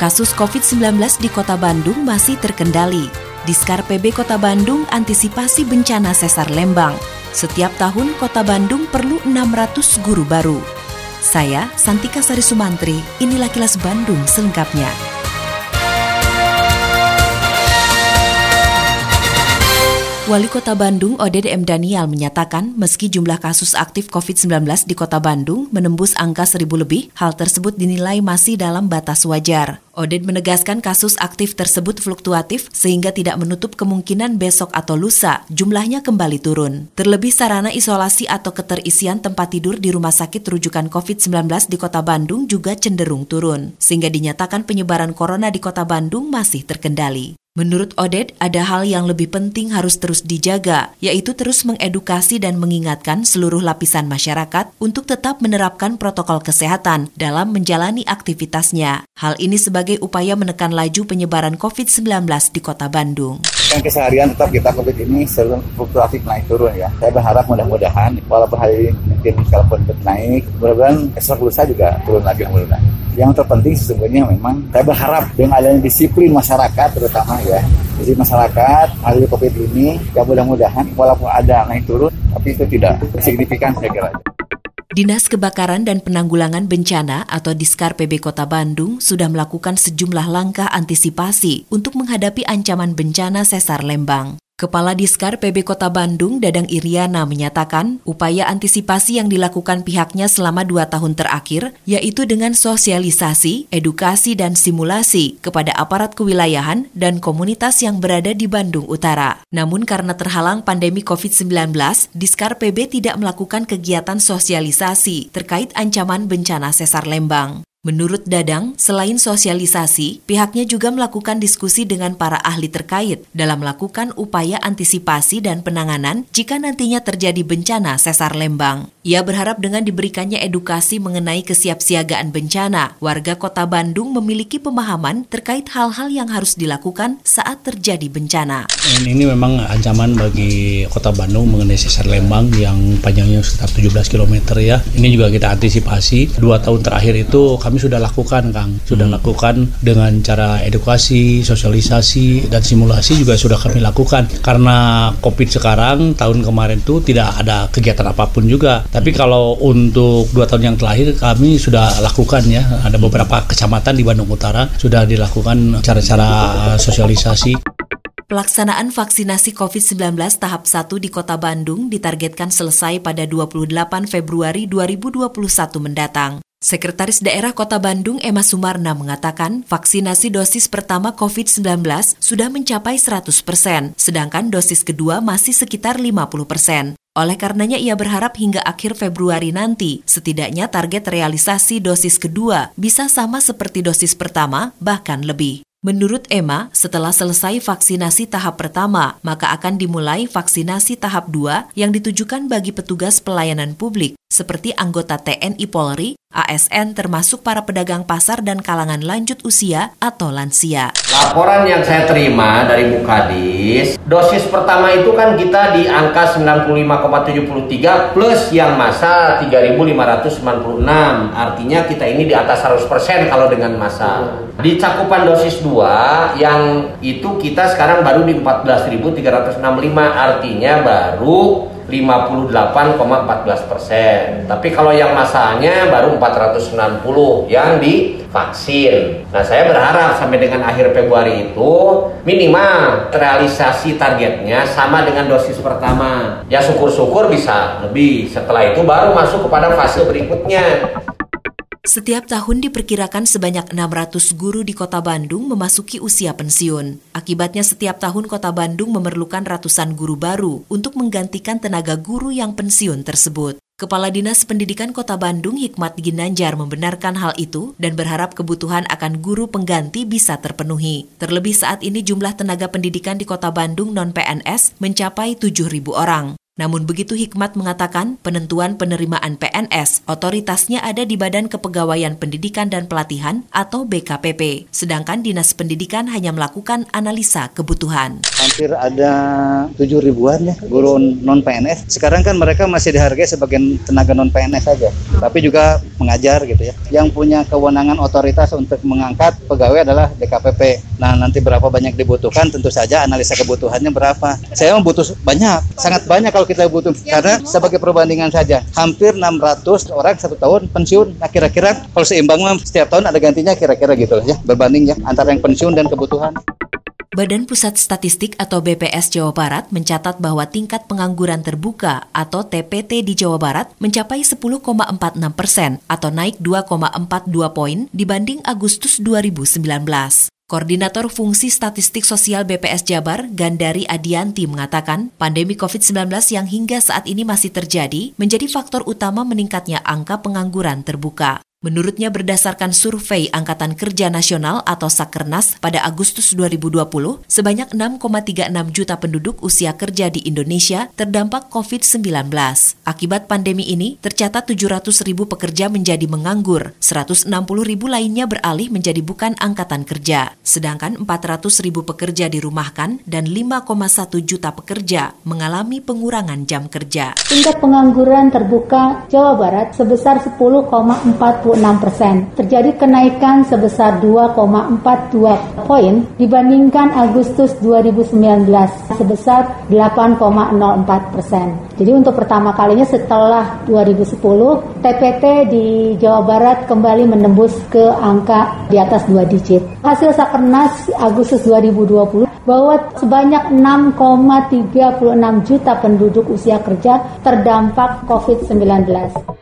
Kasus COVID-19 di Kota Bandung masih terkendali. Diskar PB Kota Bandung antisipasi bencana sesar Lembang. Setiap tahun Kota Bandung perlu 600 guru baru. Saya Santika Sari Sumantri, inilah kilas Bandung selengkapnya. Wali Kota Bandung Oded M. Daniel menyatakan meski jumlah kasus aktif COVID-19 di Kota Bandung menembus angka seribu lebih, hal tersebut dinilai masih dalam batas wajar. Oded menegaskan kasus aktif tersebut fluktuatif sehingga tidak menutup kemungkinan besok atau lusa jumlahnya kembali turun. Terlebih sarana isolasi atau keterisian tempat tidur di rumah sakit rujukan COVID-19 di Kota Bandung juga cenderung turun, sehingga dinyatakan penyebaran corona di Kota Bandung masih terkendali. Menurut Oded, ada hal yang lebih penting harus terus dijaga, yaitu terus mengedukasi dan mengingatkan seluruh lapisan masyarakat untuk tetap menerapkan protokol kesehatan dalam menjalani aktivitasnya. Hal ini sebagai upaya menekan laju penyebaran COVID-19 di kota Bandung. Kan keseharian tetap kita COVID ini selalu fluktuatif naik turun ya. Saya berharap mudah-mudahan walaupun hari ini mungkin kalaupun naik, mudah-mudahan esok lusa juga turun lagi mudah-mudahan yang terpenting sesungguhnya memang saya berharap dengan adanya disiplin masyarakat terutama ya jadi masyarakat hari COVID ini ya mudah-mudahan walaupun ada naik turun tapi itu tidak signifikan saya kira. Dinas Kebakaran dan Penanggulangan Bencana atau Diskar PB Kota Bandung sudah melakukan sejumlah langkah antisipasi untuk menghadapi ancaman bencana sesar Lembang. Kepala Diskar PB Kota Bandung, Dadang Iriana, menyatakan upaya antisipasi yang dilakukan pihaknya selama dua tahun terakhir, yaitu dengan sosialisasi, edukasi, dan simulasi kepada aparat kewilayahan dan komunitas yang berada di Bandung Utara. Namun karena terhalang pandemi COVID-19, Diskar PB tidak melakukan kegiatan sosialisasi terkait ancaman bencana sesar Lembang. Menurut Dadang, selain sosialisasi, pihaknya juga melakukan diskusi dengan para ahli terkait dalam melakukan upaya antisipasi dan penanganan jika nantinya terjadi bencana sesar Lembang. Ia berharap dengan diberikannya edukasi mengenai kesiapsiagaan bencana, warga kota Bandung memiliki pemahaman terkait hal-hal yang harus dilakukan saat terjadi bencana. Ini memang ancaman bagi kota Bandung mengenai sesar Lembang yang panjangnya sekitar 17 km ya. Ini juga kita antisipasi. Dua tahun terakhir itu kami sudah lakukan Kang. Sudah hmm. lakukan dengan cara edukasi sosialisasi dan simulasi juga sudah kami lakukan. Karena COVID sekarang tahun kemarin itu tidak ada kegiatan apa pun juga. Tapi kalau untuk dua tahun yang terakhir kami sudah lakukan ya. Ada beberapa kecamatan di Bandung Utara sudah dilakukan cara-cara sosialisasi. Pelaksanaan vaksinasi COVID-19 tahap 1 di Kota Bandung ditargetkan selesai pada 28 Februari 2021 mendatang. Sekretaris Daerah Kota Bandung Emma Sumarna mengatakan vaksinasi dosis pertama COVID-19 sudah mencapai 100 persen, sedangkan dosis kedua masih sekitar 50 persen. Oleh karenanya ia berharap hingga akhir Februari nanti, setidaknya target realisasi dosis kedua bisa sama seperti dosis pertama, bahkan lebih. Menurut Emma, setelah selesai vaksinasi tahap pertama, maka akan dimulai vaksinasi tahap 2 yang ditujukan bagi petugas pelayanan publik seperti anggota TNI Polri, ASN termasuk para pedagang pasar dan kalangan lanjut usia atau lansia. Laporan yang saya terima dari Bukadis, dosis pertama itu kan kita di angka 95,73 plus yang masa 3.596. Artinya kita ini di atas 100% kalau dengan masa. Di cakupan dosis 2 yang itu kita sekarang baru di 14.365 artinya baru 58,14 persen. Tapi kalau yang masanya baru 460 yang divaksin. Nah saya berharap sampai dengan akhir Februari itu minimal realisasi targetnya sama dengan dosis pertama. Ya syukur-syukur bisa lebih. Setelah itu baru masuk kepada fase berikutnya. Setiap tahun diperkirakan sebanyak 600 guru di Kota Bandung memasuki usia pensiun. Akibatnya setiap tahun Kota Bandung memerlukan ratusan guru baru untuk menggantikan tenaga guru yang pensiun tersebut. Kepala Dinas Pendidikan Kota Bandung Hikmat Ginanjar membenarkan hal itu dan berharap kebutuhan akan guru pengganti bisa terpenuhi. Terlebih saat ini jumlah tenaga pendidikan di Kota Bandung non-PNS mencapai 7.000 orang. Namun begitu Hikmat mengatakan penentuan penerimaan PNS otoritasnya ada di Badan Kepegawaian Pendidikan dan Pelatihan atau BKPP, sedangkan Dinas Pendidikan hanya melakukan analisa kebutuhan. Hampir ada tujuh ribuan ya guru non PNS. Sekarang kan mereka masih dihargai sebagai tenaga non PNS saja, tapi juga mengajar gitu ya. Yang punya kewenangan otoritas untuk mengangkat pegawai adalah BKPP. Nah nanti berapa banyak dibutuhkan tentu saja analisa kebutuhannya berapa. Saya butuh banyak, sangat banyak kalau kita butuh. Karena sebagai perbandingan saja hampir 600 orang satu tahun pensiun. Nah kira-kira kalau seimbang setiap tahun ada gantinya kira-kira gitu ya berbanding ya antara yang pensiun dan kebutuhan. Badan Pusat Statistik atau BPS Jawa Barat mencatat bahwa tingkat pengangguran terbuka atau TPT di Jawa Barat mencapai 10,46 persen atau naik 2,42 poin dibanding Agustus 2019. Koordinator Fungsi Statistik Sosial BPS Jabar, Gandari Adianti mengatakan, pandemi COVID-19 yang hingga saat ini masih terjadi menjadi faktor utama meningkatnya angka pengangguran terbuka. Menurutnya berdasarkan survei Angkatan Kerja Nasional atau Sakernas pada Agustus 2020, sebanyak 6,36 juta penduduk usia kerja di Indonesia terdampak COVID-19. Akibat pandemi ini, tercatat 700 ribu pekerja menjadi menganggur, 160 ribu lainnya beralih menjadi bukan angkatan kerja, sedangkan 400 ribu pekerja dirumahkan dan 5,1 juta pekerja mengalami pengurangan jam kerja. Tingkat pengangguran terbuka Jawa Barat sebesar 10,40 persen. Terjadi kenaikan sebesar 2,42 poin dibandingkan Agustus 2019 sebesar 8,04 persen. Jadi untuk pertama kalinya setelah 2010, TPT di Jawa Barat kembali menembus ke angka di atas dua digit. Hasil Sakernas Agustus 2020 bahwa sebanyak 6,36 juta penduduk usia kerja terdampak COVID-19.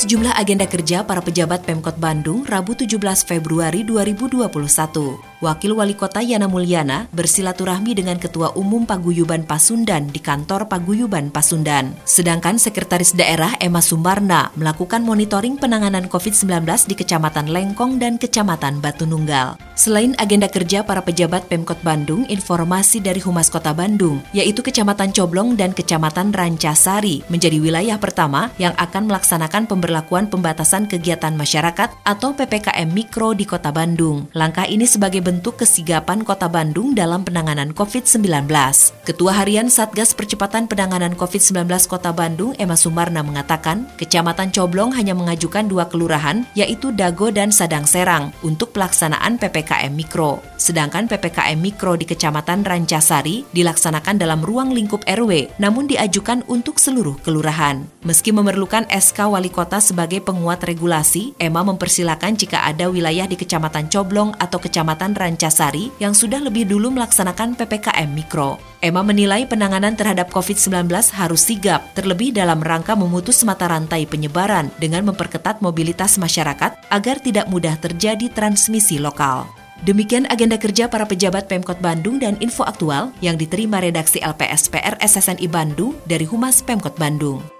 sejumlah agenda kerja para pejabat Pemkot Bandung Rabu 17 Februari 2021. Wakil Wali Kota Yana Mulyana bersilaturahmi dengan Ketua Umum Paguyuban Pasundan di kantor Paguyuban Pasundan. Sedangkan Sekretaris Daerah Emma Sumbarna melakukan monitoring penanganan COVID-19 di Kecamatan Lengkong dan Kecamatan Batu Nunggal. Selain agenda kerja para pejabat Pemkot Bandung, informasi dari Humas Kota Bandung, yaitu Kecamatan Coblong dan Kecamatan Rancasari, menjadi wilayah pertama yang akan melaksanakan pemberlakuan pembatasan kegiatan masyarakat atau PPKM Mikro di Kota Bandung. Langkah ini sebagai bentuk kesigapan Kota Bandung dalam penanganan COVID-19. Ketua Harian Satgas Percepatan Penanganan COVID-19 Kota Bandung, Emma Sumarna mengatakan, Kecamatan Coblong hanya mengajukan dua kelurahan, yaitu Dago dan Sadang Serang, untuk pelaksanaan PPKM Mikro. Sedangkan PPKM Mikro di Kecamatan Rancasari dilaksanakan dalam ruang lingkup RW, namun diajukan untuk seluruh kelurahan. Meski memerlukan SK Wali Kota sebagai penguat regulasi, Emma mempersilahkan jika ada wilayah di Kecamatan Coblong atau Kecamatan Rancasari yang sudah lebih dulu melaksanakan PPKM Mikro. Emma menilai penanganan terhadap COVID-19 harus sigap, terlebih dalam rangka memutus mata rantai penyebaran dengan memperketat mobilitas masyarakat agar tidak mudah terjadi transmisi lokal. Demikian agenda kerja para pejabat Pemkot Bandung dan info aktual yang diterima redaksi LPSPR SSNI Bandung dari Humas Pemkot Bandung